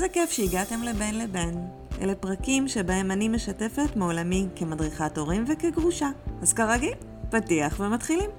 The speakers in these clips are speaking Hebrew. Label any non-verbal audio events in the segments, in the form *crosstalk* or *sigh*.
איזה כיף שהגעתם לבין לבין. אלה פרקים שבהם אני משתפת מעולמי כמדריכת הורים וכגרושה. אז כרגיל, פתיח ומתחילים.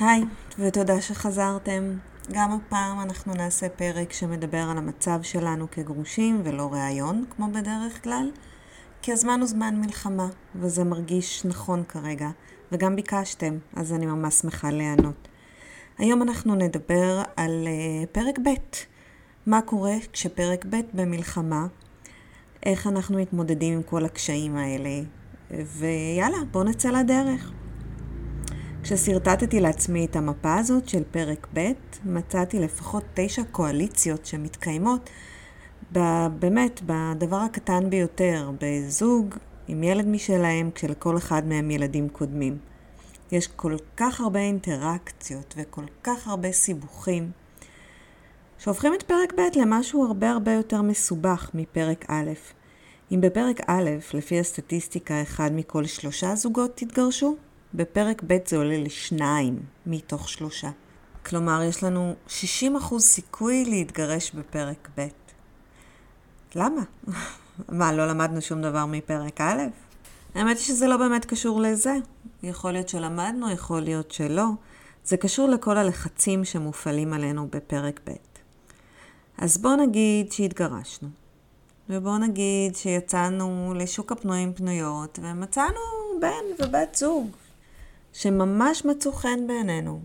היי, ותודה שחזרתם. גם הפעם אנחנו נעשה פרק שמדבר על המצב שלנו כגרושים ולא ראיון, כמו בדרך כלל, כי הזמן הוא זמן מלחמה, וזה מרגיש נכון כרגע, וגם ביקשתם, אז אני ממש שמחה להיענות. היום אנחנו נדבר על uh, פרק ב', מה קורה כשפרק ב' במלחמה, איך אנחנו מתמודדים עם כל הקשיים האלה, ויאללה, בואו נצא לדרך. כששרטטתי לעצמי את המפה הזאת של פרק ב', מצאתי לפחות תשע קואליציות שמתקיימות באמת בדבר הקטן ביותר, בזוג עם ילד משלהם, כשלכל אחד מהם ילדים קודמים. יש כל כך הרבה אינטראקציות וכל כך הרבה סיבוכים, שהופכים את פרק ב' למשהו הרבה הרבה יותר מסובך מפרק א'. אם בפרק א', לפי הסטטיסטיקה, אחד מכל שלושה זוגות תתגרשו, בפרק ב' זה עולה לשניים מתוך שלושה. כלומר, יש לנו 60% סיכוי להתגרש בפרק ב'. למה? *laughs* מה, לא למדנו שום דבר מפרק א'? האמת היא שזה לא באמת קשור לזה. יכול להיות שלמדנו, יכול להיות שלא. זה קשור לכל הלחצים שמופעלים עלינו בפרק ב'. אז בואו נגיד שהתגרשנו. ובואו נגיד שיצאנו לשוק הפנויים פנויות ומצאנו בן ובת זוג שממש מצאו חן בעינינו.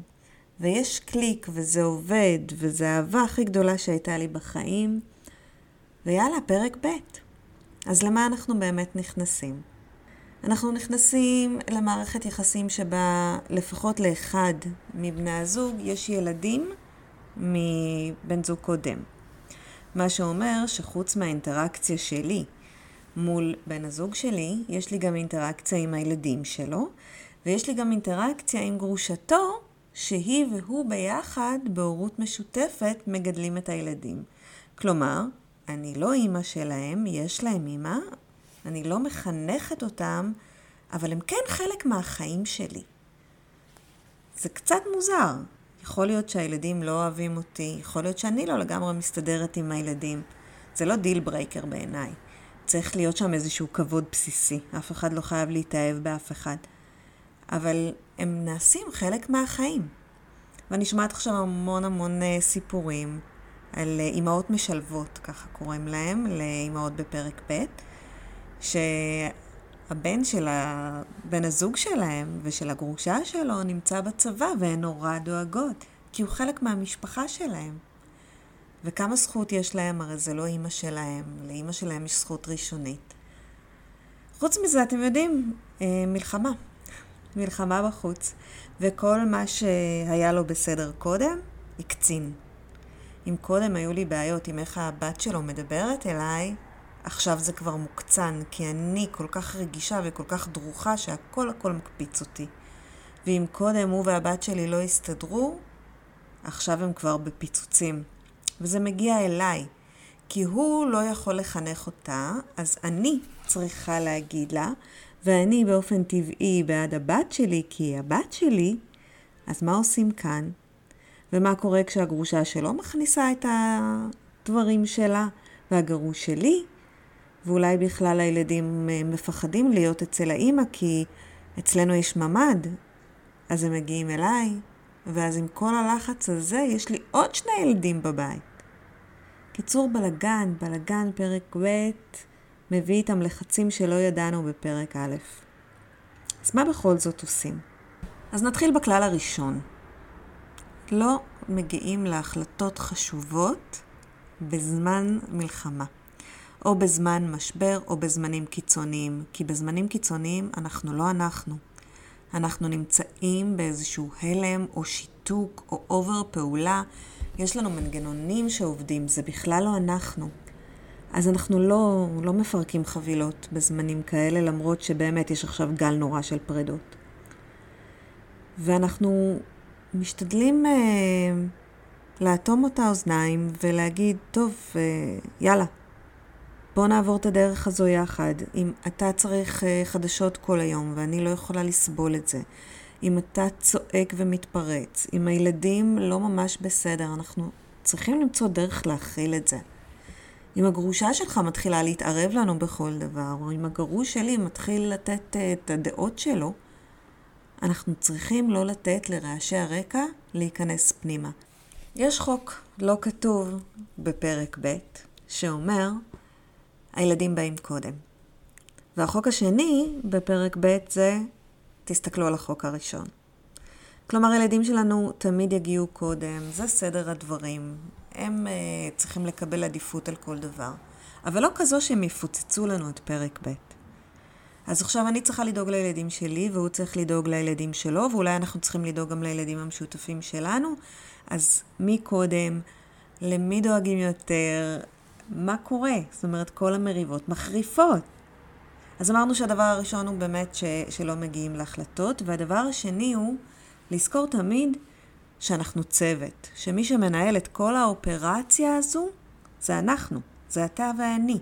ויש קליק וזה עובד וזו האהבה הכי גדולה שהייתה לי בחיים. ויאללה, פרק ב'. אז למה אנחנו באמת נכנסים? אנחנו נכנסים למערכת יחסים שבה לפחות לאחד מבני הזוג יש ילדים מבן זוג קודם. מה שאומר שחוץ מהאינטראקציה שלי מול בן הזוג שלי, יש לי גם אינטראקציה עם הילדים שלו, ויש לי גם אינטראקציה עם גרושתו, שהיא והוא ביחד, בהורות משותפת, מגדלים את הילדים. כלומר, אני לא אימא שלהם, יש להם אימא, אני לא מחנכת אותם, אבל הם כן חלק מהחיים שלי. זה קצת מוזר. יכול להיות שהילדים לא אוהבים אותי, יכול להיות שאני לא לגמרי מסתדרת עם הילדים. זה לא deal breaker בעיניי. צריך להיות שם איזשהו כבוד בסיסי. אף אחד לא חייב להתאהב באף אחד. אבל הם נעשים חלק מהחיים. ואני שומעת עכשיו המון המון אה, סיפורים על אה, אימהות משלבות, ככה קוראים להם, לאימהות בפרק ב', שהבן של בן הזוג שלהם ושל הגרושה שלו נמצא בצבא והן נורא דואגות, כי הוא חלק מהמשפחה שלהם. וכמה זכות יש להם, הרי זה לא אימא שלהם, לאימא שלהם יש זכות ראשונית. חוץ מזה, אתם יודעים, אה, מלחמה. מלחמה בחוץ. וכל מה שהיה לו בסדר קודם, הקצין. אם קודם היו לי בעיות עם איך הבת שלו מדברת אליי, עכשיו זה כבר מוקצן, כי אני כל כך רגישה וכל כך דרוכה שהכל הכל מקפיץ אותי. ואם קודם הוא והבת שלי לא הסתדרו, עכשיו הם כבר בפיצוצים. וזה מגיע אליי, כי הוא לא יכול לחנך אותה, אז אני צריכה להגיד לה, ואני באופן טבעי בעד הבת שלי, כי היא הבת שלי, אז מה עושים כאן? ומה קורה כשהגרושה שלו מכניסה את הדברים שלה, והגרוש שלי? ואולי בכלל הילדים אה, מפחדים להיות אצל האימא כי אצלנו יש ממ"ד, אז הם מגיעים אליי, ואז עם כל הלחץ הזה יש לי עוד שני ילדים בבית. קיצור בלגן, בלגן פרק ב' מביא איתם לחצים שלא ידענו בפרק א'. אז מה בכל זאת עושים? אז נתחיל בכלל הראשון. לא מגיעים להחלטות חשובות בזמן מלחמה, או בזמן משבר, או בזמנים קיצוניים, כי בזמנים קיצוניים אנחנו לא אנחנו. אנחנו נמצאים באיזשהו הלם או שיתוק או אובר פעולה. יש לנו מנגנונים שעובדים, זה בכלל לא אנחנו. אז אנחנו לא, לא מפרקים חבילות בזמנים כאלה, למרות שבאמת יש עכשיו גל נורא של פרדות. ואנחנו משתדלים אה, לאטום את האוזניים ולהגיד, טוב, אה, יאללה, בוא נעבור את הדרך הזו יחד. אם אתה צריך אה, חדשות כל היום ואני לא יכולה לסבול את זה, אם אתה צועק ומתפרץ, אם הילדים לא ממש בסדר, אנחנו צריכים למצוא דרך להכיל את זה. אם הגרושה שלך מתחילה להתערב לנו בכל דבר, או אם הגרוש שלי מתחיל לתת אה, את הדעות שלו, אנחנו צריכים לא לתת לרעשי הרקע להיכנס פנימה. יש חוק לא כתוב בפרק ב' שאומר, הילדים באים קודם. והחוק השני בפרק ב' זה, תסתכלו על החוק הראשון. כלומר, הילדים שלנו תמיד יגיעו קודם, זה סדר הדברים. הם uh, צריכים לקבל עדיפות על כל דבר. אבל לא כזו שהם יפוצצו לנו את פרק ב'. אז עכשיו אני צריכה לדאוג לילדים שלי, והוא צריך לדאוג לילדים שלו, ואולי אנחנו צריכים לדאוג גם לילדים המשותפים שלנו. אז מי קודם? למי דואגים יותר? מה קורה? זאת אומרת, כל המריבות מחריפות. אז אמרנו שהדבר הראשון הוא באמת ש, שלא מגיעים להחלטות, והדבר השני הוא לזכור תמיד שאנחנו צוות, שמי שמנהל את כל האופרציה הזו זה אנחנו, זה אתה ואני.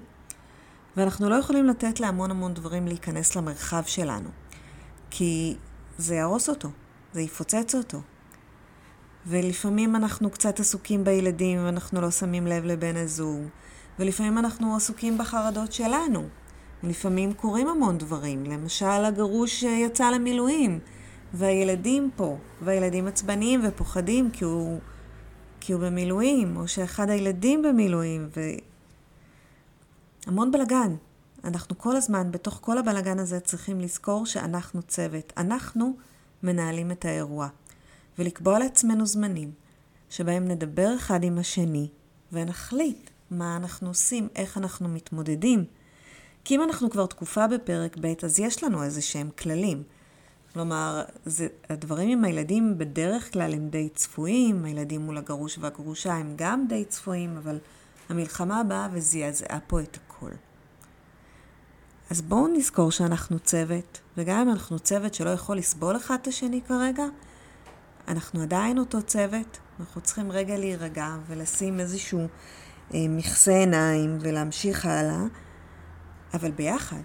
ואנחנו לא יכולים לתת להמון המון דברים להיכנס למרחב שלנו, כי זה יהרוס אותו, זה יפוצץ אותו. ולפעמים אנחנו קצת עסוקים בילדים ואנחנו לא שמים לב לבן הזוג, ולפעמים אנחנו עסוקים בחרדות שלנו. לפעמים קורים המון דברים, למשל הגרוש יצא למילואים, והילדים פה, והילדים עצבניים ופוחדים כי הוא, כי הוא במילואים, או שאחד הילדים במילואים, והמון בלגן. אנחנו כל הזמן, בתוך כל הבלגן הזה, צריכים לזכור שאנחנו צוות. אנחנו מנהלים את האירוע. ולקבוע לעצמנו זמנים שבהם נדבר אחד עם השני ונחליט מה אנחנו עושים, איך אנחנו מתמודדים. כי אם אנחנו כבר תקופה בפרק ב', אז יש לנו איזה שהם כללים. כלומר, זה, הדברים עם הילדים בדרך כלל הם די צפויים, הילדים מול הגרוש והגרושה הם גם די צפויים, אבל המלחמה באה וזעזעה פה את הכל. אז בואו נזכור שאנחנו צוות, וגם אם אנחנו צוות שלא יכול לסבול אחד את השני כרגע, אנחנו עדיין אותו צוות, אנחנו צריכים רגע להירגע ולשים איזשהו אה, מכסה עיניים ולהמשיך הלאה, אבל ביחד.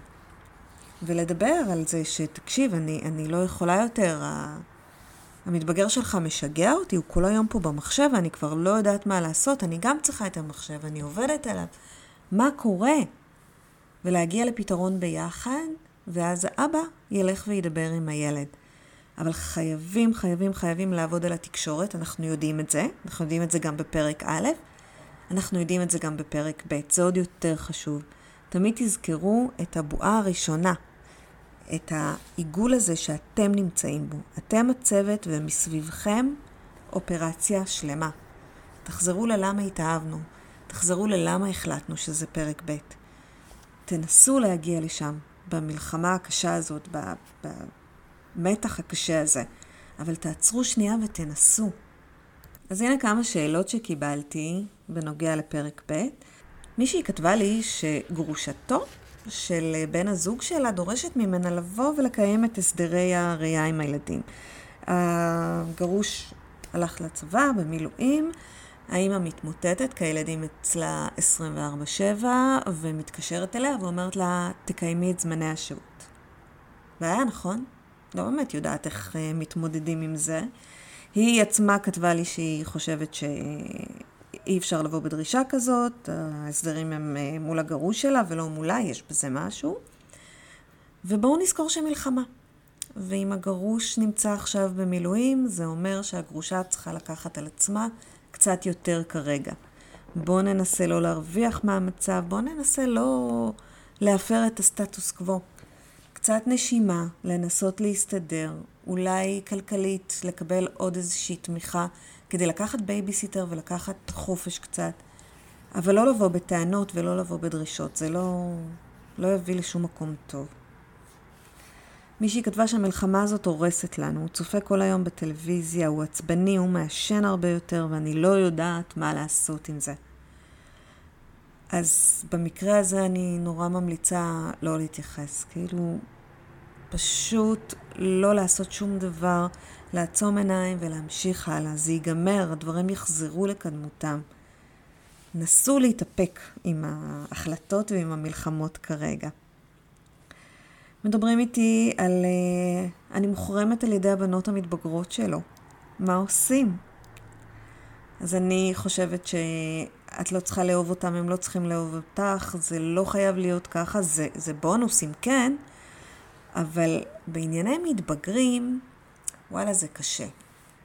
ולדבר על זה שתקשיב, אני, אני לא יכולה יותר, המתבגר שלך משגע אותי, הוא כל היום פה במחשב ואני כבר לא יודעת מה לעשות, אני גם צריכה את המחשב, אני עובדת עליו. מה קורה? ולהגיע לפתרון ביחד, ואז האבא ילך וידבר עם הילד. אבל חייבים, חייבים, חייבים לעבוד על התקשורת, אנחנו יודעים את זה, אנחנו יודעים את זה גם בפרק א', אנחנו יודעים את זה גם בפרק ב', זה עוד יותר חשוב. תמיד תזכרו את הבועה הראשונה, את העיגול הזה שאתם נמצאים בו. אתם הצוות ומסביבכם אופרציה שלמה. תחזרו ללמה התאהבנו, תחזרו ללמה החלטנו שזה פרק ב'. תנסו להגיע לשם במלחמה הקשה הזאת, במתח הקשה הזה, אבל תעצרו שנייה ותנסו. אז הנה כמה שאלות שקיבלתי בנוגע לפרק ב'. מישהי כתבה לי שגרושתו של בן הזוג שלה דורשת ממנה לבוא ולקיים את הסדרי הראייה עם הילדים. הגרוש הלך לצבא במילואים, האמא מתמוטטת כי הילדים אצלה 24-7 ומתקשרת אליה ואומרת לה, תקיימי את זמני השהות. והיה נכון, לא באמת יודעת איך uh, מתמודדים עם זה. היא עצמה כתבה לי שהיא חושבת שאי אפשר לבוא בדרישה כזאת, ההסדרים הם uh, מול הגרוש שלה ולא מולה, יש בזה משהו. ובואו נזכור שמלחמה. ואם הגרוש נמצא עכשיו במילואים, זה אומר שהגרושה צריכה לקחת על עצמה קצת יותר כרגע. בואו ננסה לא להרוויח מהמצב, בואו ננסה לא להפר את הסטטוס קוו. קצת נשימה, לנסות להסתדר, אולי כלכלית, לקבל עוד איזושהי תמיכה, כדי לקחת בייביסיטר ולקחת חופש קצת, אבל לא לבוא בטענות ולא לבוא בדרישות, זה לא, לא יביא לשום מקום טוב. מישהי כתבה שהמלחמה הזאת הורסת לנו, הוא צופה כל היום בטלוויזיה, הוא עצבני, הוא מעשן הרבה יותר, ואני לא יודעת מה לעשות עם זה. אז במקרה הזה אני נורא ממליצה לא להתייחס. כאילו, פשוט לא לעשות שום דבר, לעצום עיניים ולהמשיך הלאה. זה ייגמר, הדברים יחזרו לקדמותם. נסו להתאפק עם ההחלטות ועם המלחמות כרגע. מדברים איתי על... Uh, אני מוחרמת על ידי הבנות המתבגרות שלו. מה עושים? אז אני חושבת שאת לא צריכה לאהוב אותם, הם לא צריכים לאהוב אותך, זה לא חייב להיות ככה, זה, זה בונוסים, כן, אבל בענייני מתבגרים, וואלה, זה קשה.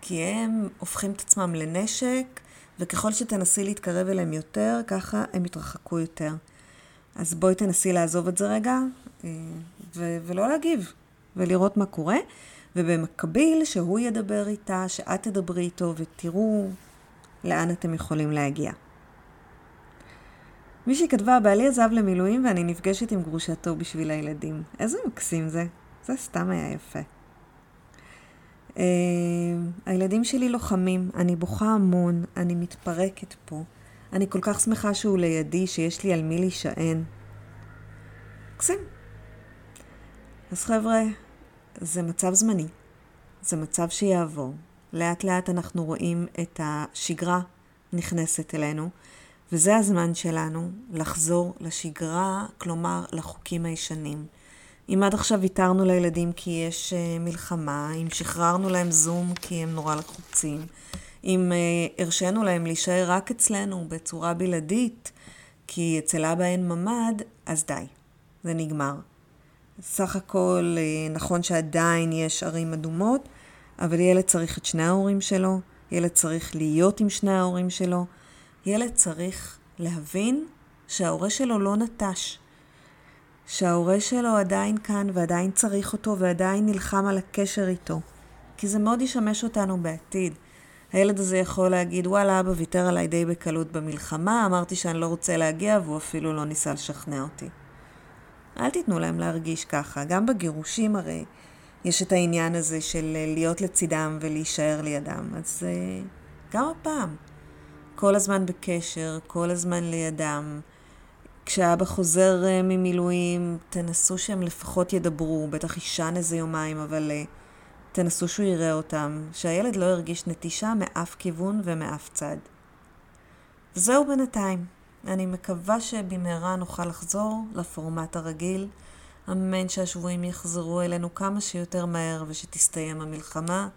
כי הם הופכים את עצמם לנשק, וככל שתנסי להתקרב אליהם יותר, ככה הם יתרחקו יותר. אז בואי תנסי לעזוב את זה רגע, אה, ו- ולא להגיב, ולראות מה קורה, ובמקביל שהוא ידבר איתה, שאת תדברי איתו, ותראו לאן אתם יכולים להגיע. מישהי כתבה, בעלי עזב למילואים ואני נפגשת עם גרושתו בשביל הילדים. איזה מקסים זה. זה סתם היה יפה. Uh, הילדים שלי לוחמים, אני בוכה המון, אני מתפרקת פה. אני כל כך שמחה שהוא לידי, שיש לי על מי להישען. מקסים. אז חבר'ה, זה מצב זמני. זה מצב שיעבור. לאט לאט אנחנו רואים את השגרה נכנסת אלינו, וזה הזמן שלנו לחזור לשגרה, כלומר לחוקים הישנים. אם עד עכשיו ויתרנו לילדים כי יש uh, מלחמה, אם שחררנו להם זום כי הם נורא לחוצים, אם uh, הרשינו להם להישאר רק אצלנו בצורה בלעדית, כי אצל אבא אין ממ"ד, אז די, זה נגמר. סך הכל uh, נכון שעדיין יש ערים אדומות, אבל ילד צריך את שני ההורים שלו, ילד צריך להיות עם שני ההורים שלו, ילד צריך להבין שההורה שלו לא נטש, שההורה שלו עדיין כאן ועדיין צריך אותו ועדיין נלחם על הקשר איתו, כי זה מאוד ישמש אותנו בעתיד. הילד הזה יכול להגיד, וואלה, אבא ויתר עליי די בקלות במלחמה, אמרתי שאני לא רוצה להגיע והוא אפילו לא ניסה לשכנע אותי. אל תיתנו להם להרגיש ככה. גם בגירושים הרי יש את העניין הזה של להיות לצידם ולהישאר לידם. אז uh, גם הפעם, כל הזמן בקשר, כל הזמן לידם. כשאבא חוזר uh, ממילואים, תנסו שהם לפחות ידברו, בטח יישן איזה יומיים, אבל תנסו שהוא יראה אותם, שהילד לא ירגיש נטישה מאף כיוון ומאף צד. וזהו בינתיים. אני מקווה שבמהרה נוכל לחזור לפורמט הרגיל. אמן שהשבויים יחזרו אלינו כמה שיותר מהר ושתסתיים המלחמה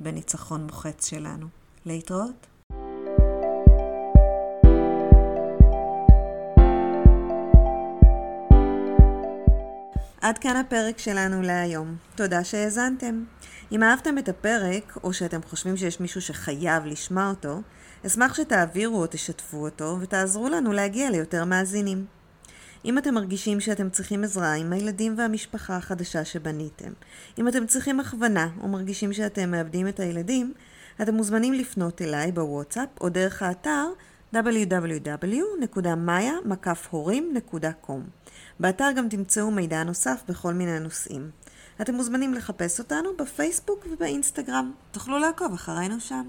בניצחון מוחץ שלנו. להתראות. עד כאן הפרק שלנו להיום. תודה שהאזנתם. אם אהבתם את הפרק, או שאתם חושבים שיש מישהו שחייב לשמוע אותו, אשמח שתעבירו או תשתפו אותו ותעזרו לנו להגיע ליותר מאזינים. אם אתם מרגישים שאתם צריכים עזרה עם הילדים והמשפחה החדשה שבניתם, אם אתם צריכים הכוונה או מרגישים שאתם מאבדים את הילדים, אתם מוזמנים לפנות אליי בוואטסאפ או דרך האתר www.maya.com. באתר גם תמצאו מידע נוסף בכל מיני נושאים. אתם מוזמנים לחפש אותנו בפייסבוק ובאינסטגרם. תוכלו לעקוב אחרינו שם.